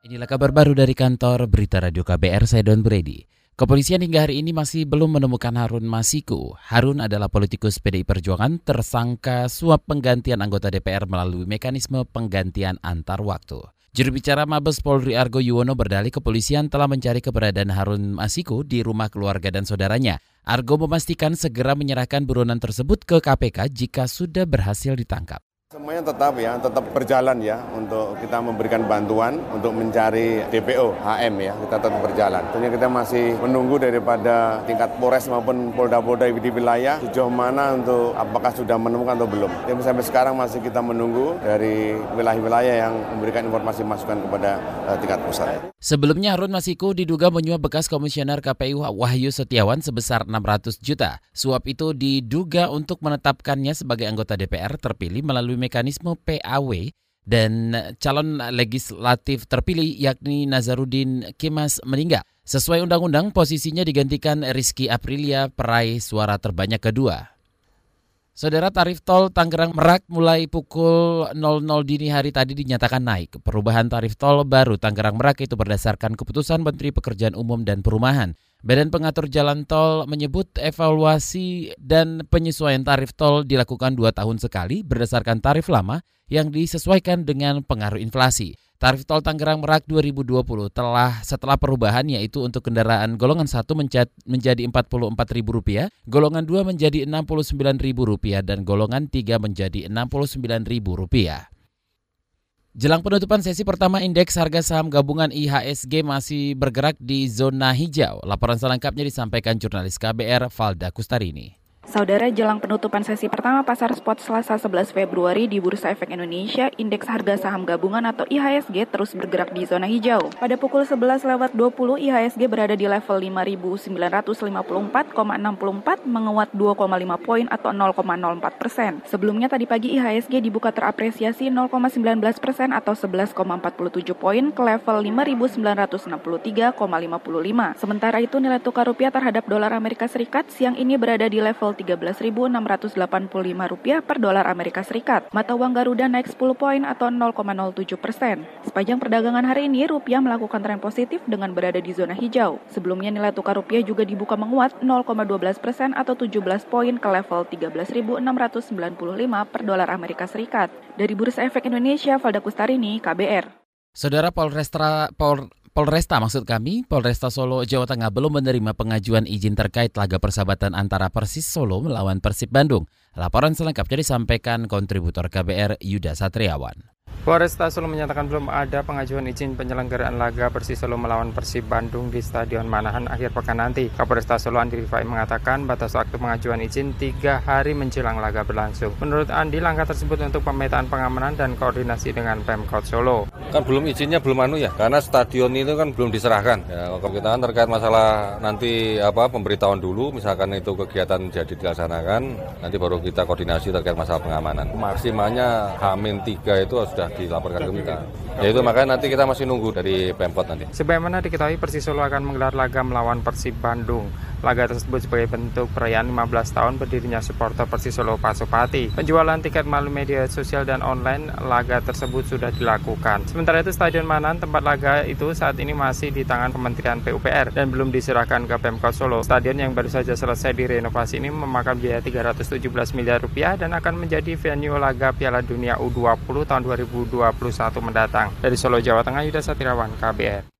Inilah kabar baru dari kantor Berita Radio KBR, saya Don Brady. Kepolisian hingga hari ini masih belum menemukan Harun Masiku. Harun adalah politikus PDI Perjuangan tersangka suap penggantian anggota DPR melalui mekanisme penggantian antar waktu. Juru bicara Mabes Polri Argo Yuwono berdalih kepolisian telah mencari keberadaan Harun Masiku di rumah keluarga dan saudaranya. Argo memastikan segera menyerahkan buronan tersebut ke KPK jika sudah berhasil ditangkap. Semuanya tetap ya, tetap berjalan ya untuk kita memberikan bantuan untuk mencari DPO HM ya, kita tetap berjalan. Tentunya kita masih menunggu daripada tingkat Polres maupun Polda-Polda di wilayah sejauh mana untuk apakah sudah menemukan atau belum. Jadi sampai sekarang masih kita menunggu dari wilayah-wilayah yang memberikan informasi masukan kepada uh, tingkat pusat. Sebelumnya Harun Masiku diduga menyuap bekas komisioner KPU Wahyu Setiawan sebesar 600 juta. Suap itu diduga untuk menetapkannya sebagai anggota DPR terpilih melalui mekanisme PAW dan calon legislatif terpilih yakni Nazarudin Kimas meninggal. Sesuai undang-undang, posisinya digantikan Rizky Aprilia peraih suara terbanyak kedua. Saudara tarif tol Tangerang Merak mulai pukul 00 dini hari tadi dinyatakan naik. Perubahan tarif tol baru Tangerang Merak itu berdasarkan keputusan Menteri Pekerjaan Umum dan Perumahan. Badan Pengatur Jalan Tol menyebut evaluasi dan penyesuaian tarif tol dilakukan dua tahun sekali berdasarkan tarif lama yang disesuaikan dengan pengaruh inflasi. Tarif tol Tangerang Merak 2020 telah setelah perubahan yaitu untuk kendaraan golongan 1 menjadi Rp44.000, golongan 2 menjadi Rp69.000 dan golongan 3 menjadi Rp69.000. Jelang penutupan sesi pertama indeks harga saham gabungan IHSG masih bergerak di zona hijau. Laporan selengkapnya disampaikan jurnalis KBR Valda Kustarini. Saudara, jelang penutupan sesi pertama pasar spot Selasa 11 Februari di Bursa Efek Indonesia, indeks harga saham gabungan atau IHSG terus bergerak di zona hijau. Pada pukul 11 lewat 20, IHSG berada di level 5.954,64, menguat 2,5 poin atau 0,04 persen. Sebelumnya tadi pagi IHSG dibuka terapresiasi 0,19 persen atau 11,47 poin ke level 5.963,55. Sementara itu nilai tukar rupiah terhadap dolar Amerika Serikat siang ini berada di level 13.685 rupiah per dolar Amerika Serikat. Mata uang Garuda naik 10 poin atau 0,07 persen. Sepanjang perdagangan hari ini, rupiah melakukan tren positif dengan berada di zona hijau. Sebelumnya nilai tukar rupiah juga dibuka menguat 0,12 persen atau 17 poin ke level 13.695 per dolar Amerika Serikat. Dari Bursa Efek Indonesia, Valda Kustarini, KBR. Saudara Polrestra Pol Polresta maksud kami, Polresta Solo, Jawa Tengah belum menerima pengajuan izin terkait laga persahabatan antara Persis Solo melawan Persib Bandung. Laporan selengkapnya disampaikan kontributor KBR Yuda Satriawan. Polresta Solo menyatakan belum ada pengajuan izin penyelenggaraan laga Persis Solo melawan Persib Bandung di Stadion Manahan akhir pekan nanti. Kapolresta Solo Andi Rifai mengatakan batas waktu pengajuan izin tiga hari menjelang laga berlangsung. Menurut Andi, langkah tersebut untuk pemetaan pengamanan dan koordinasi dengan Pemkot Solo. Kan belum izinnya belum anu ya, karena stadion itu kan belum diserahkan. Ya, kalau kita kan terkait masalah nanti apa pemberitahuan dulu, misalkan itu kegiatan jadi dilaksanakan, nanti baru kita koordinasi terkait masalah pengamanan. Maksimalnya Hamin 3 itu sudah dilaporkan ke kita. Ya itu makanya nanti kita masih nunggu dari Pemkot nanti. Sebagaimana diketahui Persis Solo akan menggelar laga melawan Persib Bandung. Laga tersebut sebagai bentuk perayaan 15 tahun berdirinya supporter Persis Solo Pasupati. Penjualan tiket melalui media sosial dan online laga tersebut sudah dilakukan. Sementara itu Stadion Manan tempat laga itu saat ini masih di tangan Kementerian PUPR dan belum diserahkan ke Pemkot Solo. Stadion yang baru saja selesai direnovasi ini memakan biaya 317 miliar rupiah dan akan menjadi venue laga Piala Dunia U20 tahun 2021 mendatang. Dari Solo, Jawa Tengah, Yuda Satirawan, KBR.